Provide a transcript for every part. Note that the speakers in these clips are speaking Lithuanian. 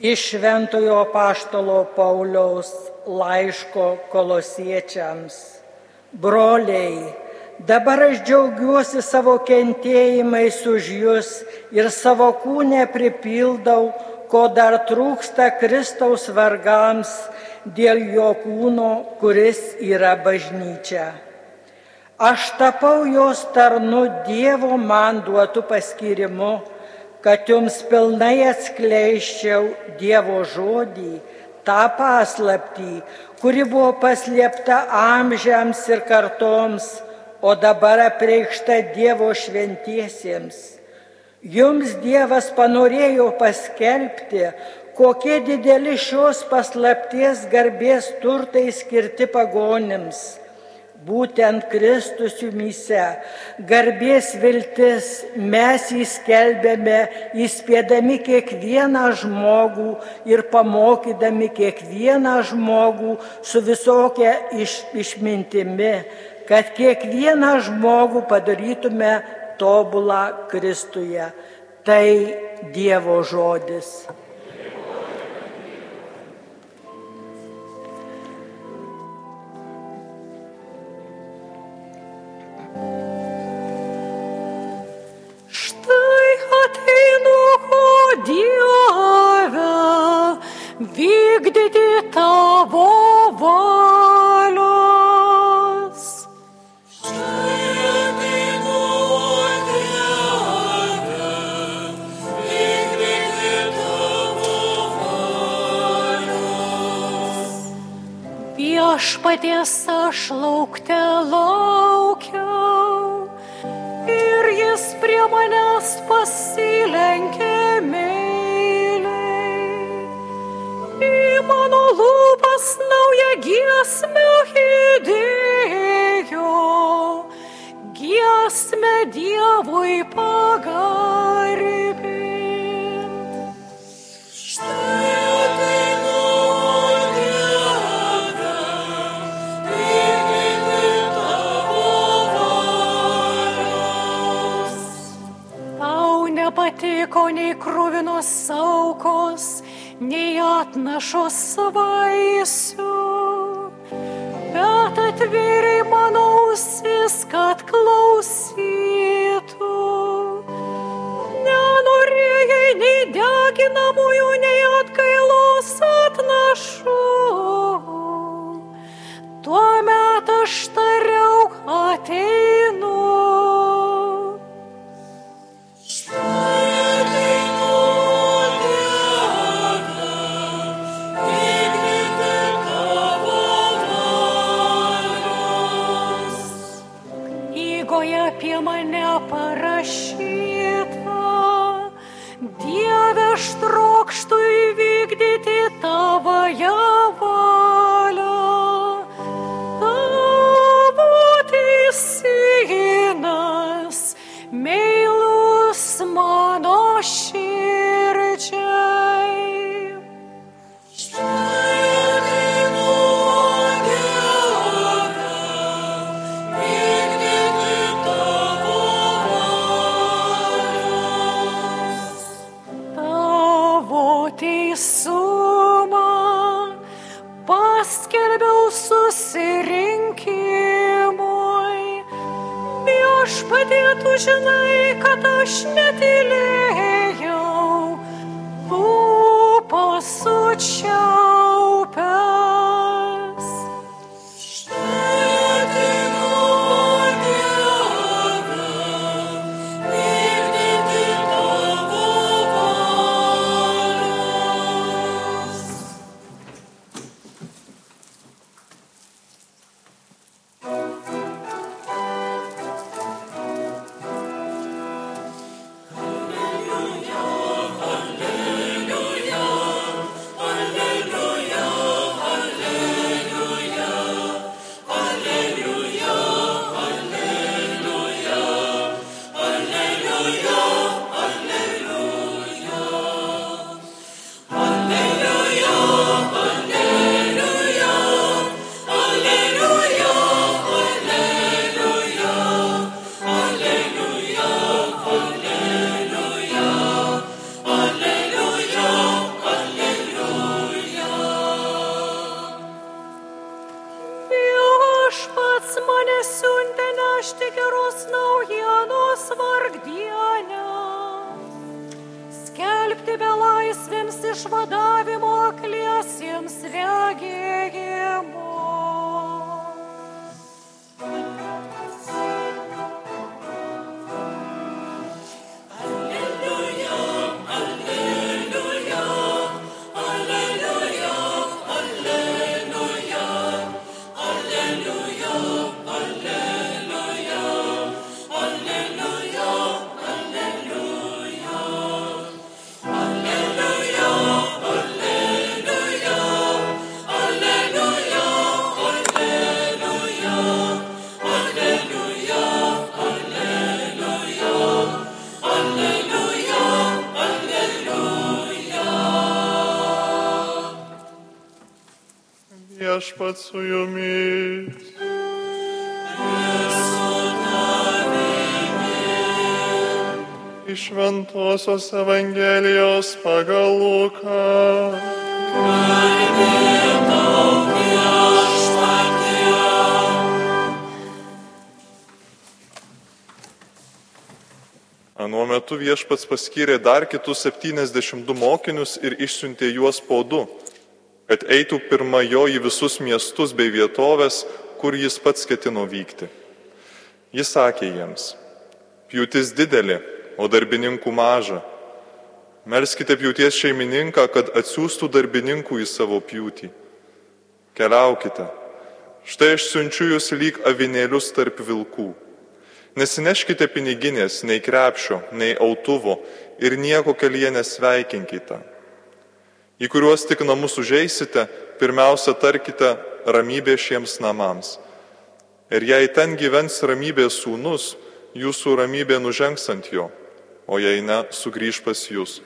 Iš Šventojo Paštalo Pauliaus laiško kolosiečiams. Broliai, dabar aš džiaugiuosi savo kentėjimais už jūs ir savo kūnę pripildau, ko dar trūksta Kristaus vargams dėl jo kūno, kuris yra bažnyčia. Aš tapau jos tarnu Dievo man duotų paskirimu, kad jums pilnai atskleiščiau Dievo žodį, tą paslaptį, kuri buvo paslėpta amžiams ir kartoms, o dabar apreikšta Dievo šventiesiems. Jums Dievas panorėjo paskelbti, kokie dideli šios paslapties garbės turtai skirti pagonims būtent Kristus jumise, garbės viltis, mes įskelbėme, įspėdami kiekvieną žmogų ir pamokydami kiekvieną žmogų su visokia iš, išmintimi, kad kiekvieną žmogų padarytume tobulą Kristuje. Tai Dievo žodis. Viešpaties aš laukte laukiau ir jis prie manęs pasilenkė mano lūpas naują giesmę įdėjo, giesmę Dievui pagarbint. Nei krūvinos saukos, nei atnašos vaisių, bet atvėrė mano ausis, kad klausytų. Nenorėjai nei deginamųjų, nei atgailos atnašų. Tuomet aš tariau ateinu. Parašyta. Dieve, aš trokštų įvykdyti tavąją viešpatie, tu žinai, kad aš netilėjau, lūpas sučiaupęs. mane siuntė nešti geros naujienos vargdieniams, skelbti be laisvėms išvadavimo akliesiems regėjimų. Viešpat su jumis. Iš Ventosios Evangelijos pagal Luką. Anuo metu viešpats paskyrė dar kitus 72 mokinius ir išsiuntė juos po du, kad eitų pirma jo į visus miestus bei vietovės, kur jis pats ketino vykti. Jis sakė jiems, pjūtis didelė, o darbininkų maža. Melskite pjūties šeimininką, kad atsiųstų darbininkų į savo pjūtį. Keliaukite. Štai aš siunčiu jūs lyg avinėlius tarp vilkų. Nesineškite piniginės, nei krepšio, nei autuvo ir nieko kelyje nesveikinkite. Į kuriuos tik namus užeisite, pirmiausia tarkite ramybė šiems namams. Ir jei ten gyvens ramybės sūnus, jūsų ramybė nužengs ant jo, o jei ne, sugrįž pas jūs.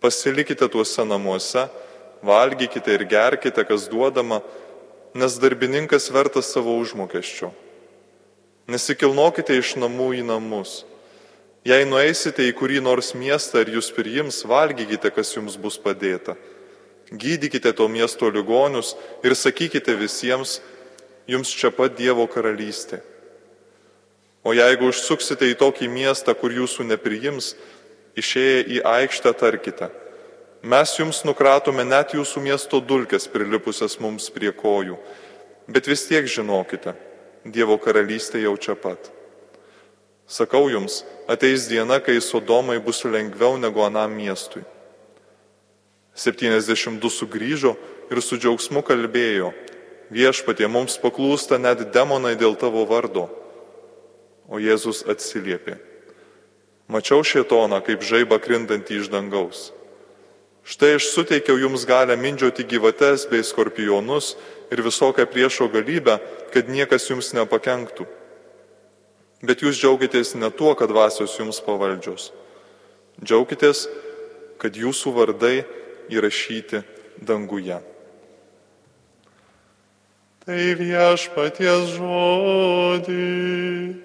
Pasilikite tuose namuose, valgykite ir gerkite, kas duodama, nes darbininkas vertas savo užmokesčio. Nesikilnokite iš namų į namus. Jei nueisite į kurį nors miestą ir jūs priims, valgykite, kas jums bus padėta. Gydykite to miesto ligonius ir sakykite visiems, jums čia pat Dievo karalystė. O jeigu užsuksite į tokį miestą, kur jūsų nepriims, išėję į aikštę tarkite, mes jums nukratome net jūsų miesto dulkes prilipusias mums prie kojų, bet vis tiek žinokite, Dievo karalystė jau čia pat. Sakau jums, ateis diena, kai Sodomai bus lengviau negu anam miestui. 72 sugrįžo ir su džiaugsmu kalbėjo, viešpatie mums paklūsta net demonai dėl tavo vardo. O Jėzus atsiliepė. Mačiau šietoną kaip žaibą krintantį iš dangaus. Štai aš suteikiau jums galę mindžioti gyvates bei skorpionus ir visokią priešo galybę, kad niekas jums nepakenktų. Bet jūs džiaugitės ne tuo, kad dvasios jums pavaldžios. Džiaukitės, kad jūsų vardai įrašyti danguje. Tai viešpaties žodis.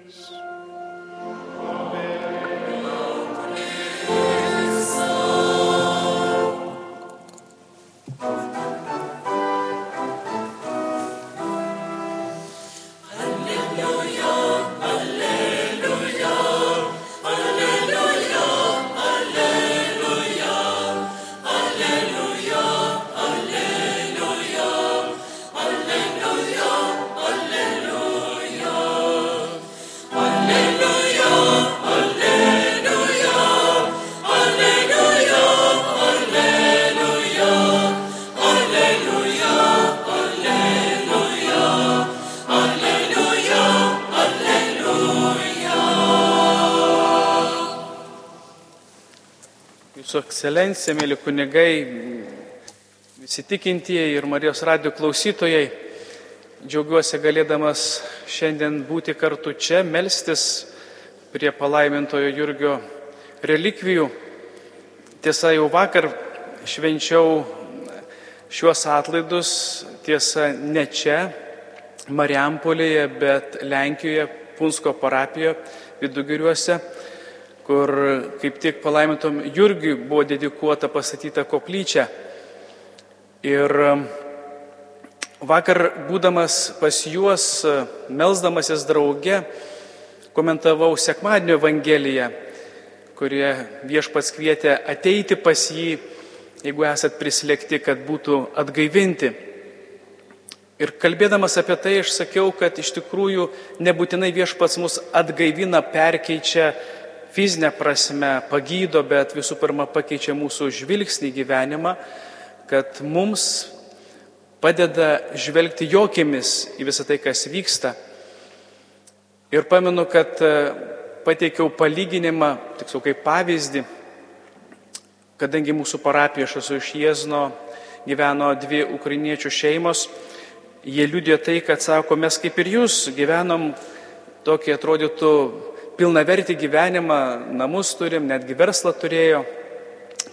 Ekscelencija, mėly kunigai, visi tikintieji ir Marijos radio klausytojai, džiaugiuosi galėdamas šiandien būti kartu čia, melstis prie palaimintojo Jurgio relikvijų. Tiesa, jau vakar švenčiau šiuos atlaidus, tiesa, ne čia, Marijampolėje, bet Lenkijoje, Punsko parapijoje, Vidugiriuose kur kaip tik palaimintom Jurgiui buvo dedikuota pastatyta koplyčia. Ir um, vakar būdamas pas juos, melzdamasis drauge, komentavau Sekmadienio Evangeliją, kurie viešpats kvietė ateiti pas jį jeigu esat prislėgti, kad būtų atgaivinti. Ir kalbėdamas apie tai, aš sakiau, kad iš tikrųjų nebūtinai viešpats mus atgaivina, perkeičia fizinę prasme, pagydo, bet visų pirma pakeičia mūsų žvilgsnį gyvenimą, kad mums padeda žvelgti jokiamis į visą tai, kas vyksta. Ir pamenu, kad e, pateikiau palyginimą, tiksliau kaip pavyzdį, kadangi mūsų parapijoje, aš esu iš Jėzno, gyveno dvi ukrainiečių šeimos jie liūdė tai, kad sako, mes kaip ir jūs gyvenom tokį atrodytų pilna verti gyvenimą, namus turim, netgi verslą turėjo,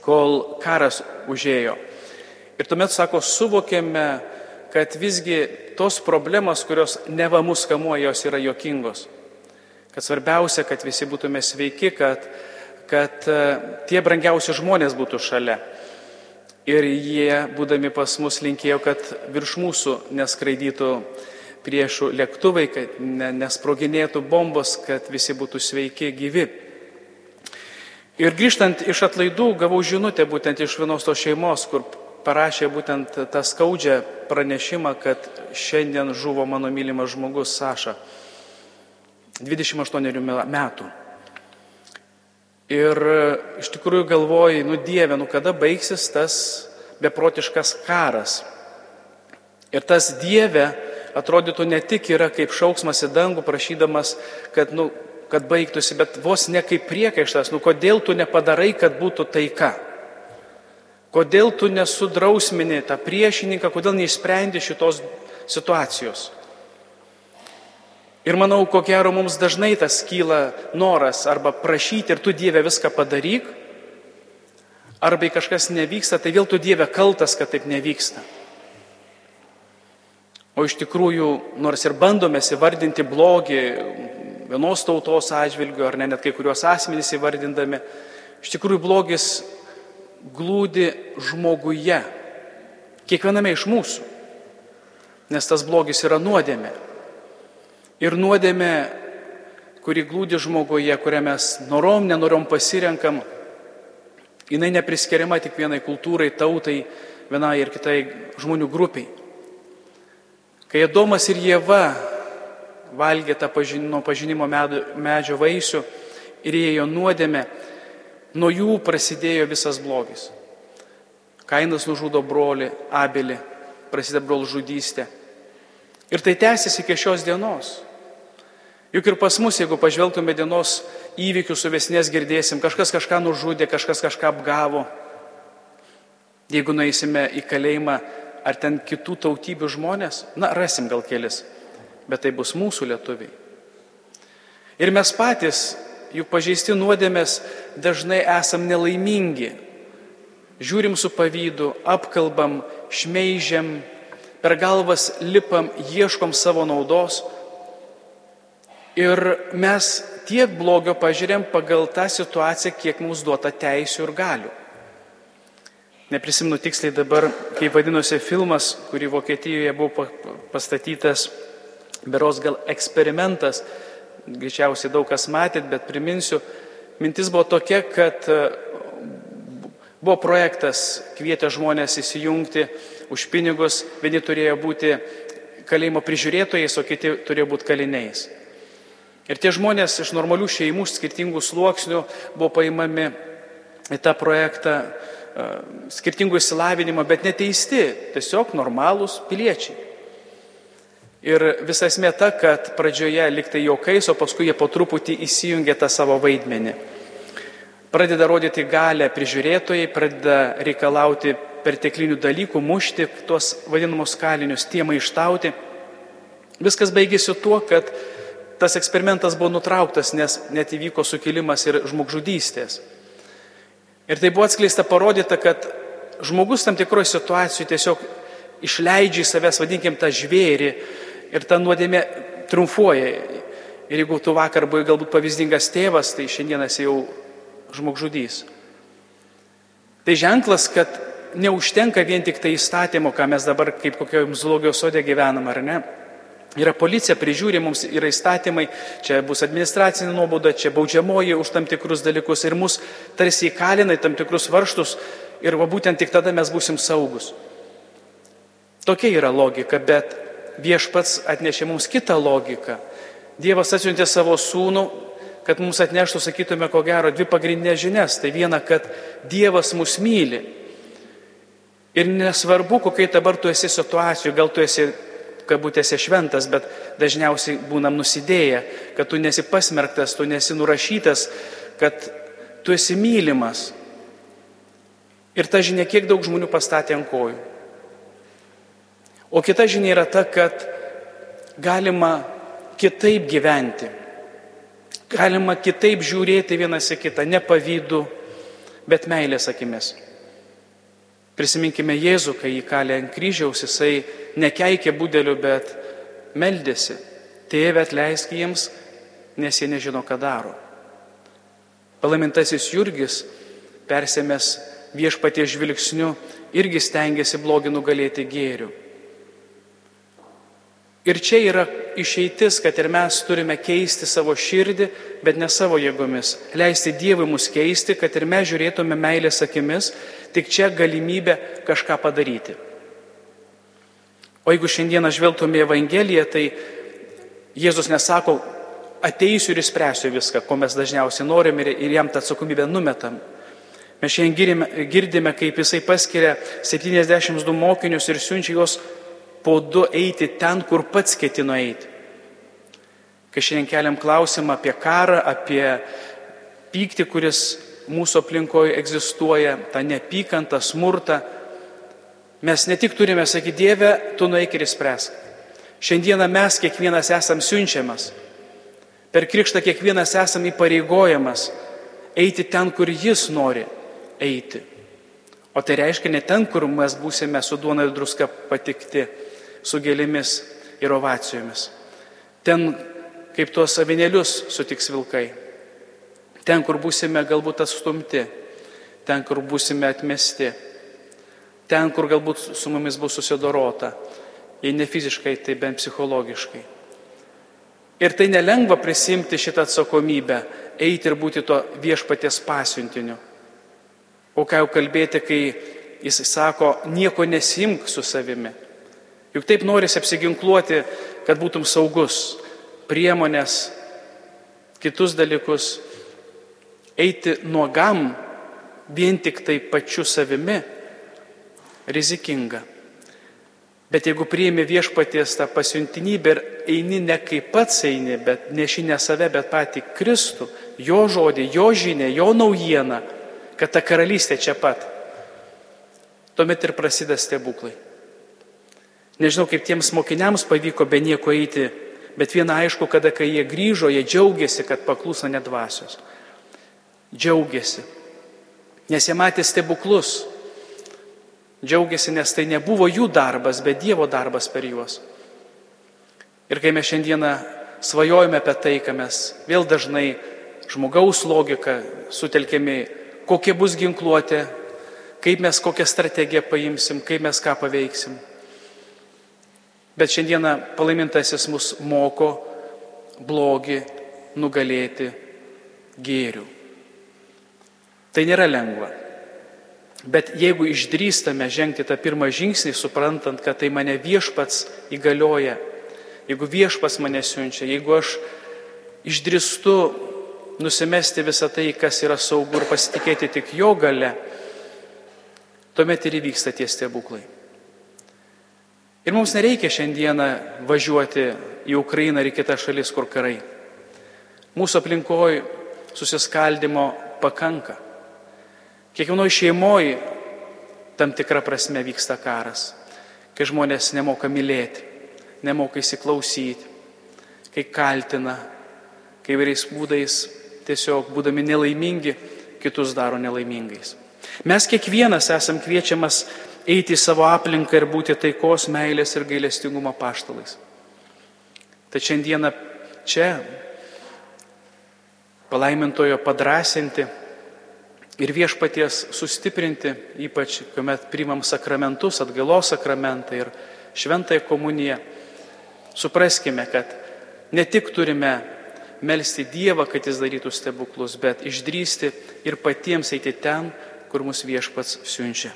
kol karas užėjo. Ir tuomet, sako, suvokėme, kad visgi tos problemos, kurios neva mus kamuoja, jos yra jokingos. Kad svarbiausia, kad visi būtume sveiki, kad, kad e, tie brangiausi žmonės būtų šalia. Ir jie, būdami pas mus, linkėjo, kad virš mūsų neskraidytų priešų lėktuvai, kad nesproginėtų bombos, kad visi būtų sveiki, gyvi. Ir grįžtant iš atlaidų, gavau žinutę būtent iš vienos tos šeimos, kur parašė būtent tą skaudžią pranešimą, kad šiandien žuvo mano mylimas žmogus Saša, 28 metų. Ir e, iš tikrųjų galvoji, nu Dieve, nu kada baigsis tas beprotiškas karas. Ir tas Dieve atrodytų ne tik yra kaip šauksmas į dangų, prašydamas, kad, nu, kad baigtųsi, bet vos ne kaip priekaištas, nu kodėl tu nepadarai, kad būtų taika. Kodėl tu nesudrausmini tą priešininką, kodėl neišsprendi šitos situacijos. Ir manau, ko gero mums dažnai tas kyla noras arba prašyti ir tu Dieve viską padaryk, arba jei kažkas nevyksta, tai vėl tu Dieve kaltas, kad taip nevyksta. O iš tikrųjų, nors ir bandome įvardinti blogį vienos tautos atžvilgiu, ar ne net kai kuriuos asmenys įvardindami, iš tikrųjų blogis glūdi žmoguje, kiekviename iš mūsų, nes tas blogis yra nuodėmė. Ir nuodėmė, kuri glūdi žmoguje, kurią mes norom, nenorom pasirenkam, jinai nepriskiriama tik vienai kultūrai, tautai, vienai ir kitai žmonių grupiai. Kai Adomas ir Jėva valgė tą pažinimo, pažinimo medžio vaisių ir ėjo nuodėmė, nuo jų prasidėjo visas blogis. Kainas nužudo broli Abelį, prasideda brol žudystė. Ir tai tęsiasi iki šios dienos. Juk ir pas mus, jeigu pažvelgtume dienos įvykių suvesnės, girdėsim, kažkas kažką nužudė, kažkas kažką apgavo. Jeigu nueisime į kalėjimą, ar ten kitų tautybių žmonės, na, rasim gal kelis, bet tai bus mūsų lietuviai. Ir mes patys, juk pažeisti nuodėmės, dažnai esam nelaimingi. Žiūrim su pavydu, apkalbam, šmeižiam, per galvas lipam, ieškom savo naudos, Ir mes tiek blogio pažiūrėm pagal tą situaciją, kiek mums duota teisų ir galių. Neprisimenu tiksliai dabar, kaip vadinosi filmas, kurį Vokietijoje buvo pastatytas, beros gal eksperimentas, greičiausiai daug kas matėt, bet priminsiu, mintis buvo tokia, kad e, buvo projektas, kvietė žmonės įsijungti už pinigus, vieni turėjo būti kalėjimo prižiūrėtojais, o kiti turėjo būti kaliniais. Ir tie žmonės iš normalių šeimų, skirtingų sluoksnių buvo paimami į tą projektą skirtingų įsilavinimą, bet neteisti, tiesiog normalūs piliečiai. Ir visa esmė ta, kad pradžioje liktai jokais, o paskui jie po truputį įsijungia tą savo vaidmenį. Pradeda rodyti galę prižiūrėtojai, pradeda reikalauti perteklinių dalykų, mušti tuos vadinamus kalinius, tie maištauti. Viskas baigėsi tuo, kad tas eksperimentas buvo nutrauktas, nes net įvyko sukilimas ir žmogžudystės. Ir tai buvo atskleista parodyta, kad žmogus tam tikroje situacijoje tiesiog išleidžia į savęs, vadinkim, tą žvėrį ir ta nuodėmė triumfuoja. Ir jeigu tu vakar buvai galbūt pavyzdingas tėvas, tai šiandienas jau žmogžudys. Tai ženklas, kad neužtenka vien tik tai įstatymo, ką mes dabar kaip kokioje zoologijos sode gyvenam, ar ne? Yra policija, prižiūri, mums yra įstatymai, čia bus administracinė nuobauda, čia baudžiamoji už tam tikrus dalykus ir mus tarsi įkalina į tam tikrus varštus ir va būtent tik tada mes būsim saugus. Tokia yra logika, bet viešpats atnešė mums kitą logiką. Dievas atsiuntė savo sūnų, kad mums atneštų, sakytume, ko gero, dvi pagrindinės žinias. Tai viena, kad Dievas mus myli. Ir nesvarbu, kokiai dabar tu esi situacijų, gal tu esi kabutėse šventas, bet dažniausiai būnam nusidėję, kad tu nesi pasmerktas, tu nesi nurašytas, kad tu esi mylimas. Ir ta žinia, kiek daug žmonių pastatė ant kojų. O kita žinia yra ta, kad galima kitaip gyventi. Galima kitaip žiūrėti vienas į kitą, ne pavydu, bet meilės akimis. Prisiminkime Jėzų, kai jį kalė ant kryžiaus, jisai nekeikė būdeliu, bet meldėsi. Tėve atleisk jiems, nes jie nežino, ką daro. Palaimintasis Jurgis, persėmęs viešpatie žvilgsniu, irgi stengiasi blogį nugalėti gėriu. Ir čia yra išeitis, kad ir mes turime keisti savo širdį, bet ne savo jėgomis. Leisti Dievui mus keisti, kad ir mes žiūrėtume meilės akimis, tik čia galimybė kažką padaryti. O jeigu šiandieną žvelgtume į Evangeliją, tai Jėzus nesako, ateisiu ir išspręsiu viską, ko mes dažniausiai norim ir, ir jam tą atsakomybę numetam. Mes šiandien girdime, kaip jisai paskiria 72 mokinius ir siunčia juos po du eiti ten, kur pats ketino eiti. Kai šiandien keliam klausimą apie karą, apie pyktį, kuris mūsų aplinkoje egzistuoja, tą neapykantą, smurtą, mes ne tik turime sakyti, Dieve, tu nueik ir įspręsk. Šiandieną mes kiekvienas esam siunčiamas. Per krikštą kiekvienas esam įpareigojamas eiti ten, kur Jis nori eiti. O tai reiškia ne ten, kur mes būsime su duona ir druska patikti, su gėlėmis ir ovacijomis. Ten, kaip tuos avinėlius sutiks vilkai. Ten, kur būsime galbūt atstumti, ten, kur būsime atmesti, ten, kur galbūt su mumis bus susidorota, jei ne fiziškai, tai bent psichologiškai. Ir tai nelengva prisimti šitą atsakomybę, eiti ir būti to viešpaties pasiuntiniu. O ką jau kalbėti, kai jis sako, nieko nesimk su savimi. Juk taip norisi apsiginkluoti, kad būtum saugus, priemonės, kitus dalykus. Eiti nuogam vien tik tai pačiu savimi rizikinga. Bet jeigu priimi viešpaties tą pasiuntinybę ir eini ne kaip pats eini, bet neši ne save, bet patį Kristų, jo žodį, jo žinę, jo naujieną, kad ta karalystė čia pat. Tuomet ir prasideda stebuklai. Nežinau, kaip tiems mokiniams pavyko be nieko eiti, bet viena aišku, kada kai jie grįžo, jie džiaugiasi, kad pakluso nedvasios. Džiaugiasi. Nes jie matė stebuklus. Džiaugiasi, nes tai nebuvo jų darbas, bet Dievo darbas per juos. Ir kai mes šiandieną svajojame apie tai, ką mes vėl dažnai žmogaus logiką sutelkėme kokia bus ginkluotė, kaip mes kokią strategiją paimsim, kaip mes ką paveiksim. Bet šiandieną palaimintasis mus moko blogį nugalėti gėrių. Tai nėra lengva. Bet jeigu išdrįstame žengti tą pirmą žingsnį, suprantant, kad tai mane viešpats įgalioja, jeigu viešpats mane siunčia, jeigu aš išdrįstu nusimesti visą tai, kas yra saugu ir pasitikėti tik jo gale, tuomet ir įvyksta tie stebuklai. Ir mums nereikia šiandieną važiuoti į Ukrainą ar į kitas šalis, kur karai. Mūsų aplinkoje susiskaldimo pakanka. Kiekvienoje šeimoje tam tikrą prasme vyksta karas, kai žmonės nemoka mylėti, nemoka įsiklausyti, kai kaltina, kai vairiais būdais tiesiog būdami nelaimingi, kitus daro nelaimingais. Mes kiekvienas esam kviečiamas eiti į savo aplinką ir būti taikos, meilės ir gailestingumo paštalais. Tad šiandieną čia palaimintojo padrasinti ir viešpaties sustiprinti, ypač kuomet primam sakramentus, atgalos sakramentą ir šventąją komuniją, supraskime, kad ne tik turime melstį Dievą, kad jis darytų stebuklus, bet išdrysti ir patiems eiti ten, kur mus viešpats siunčia.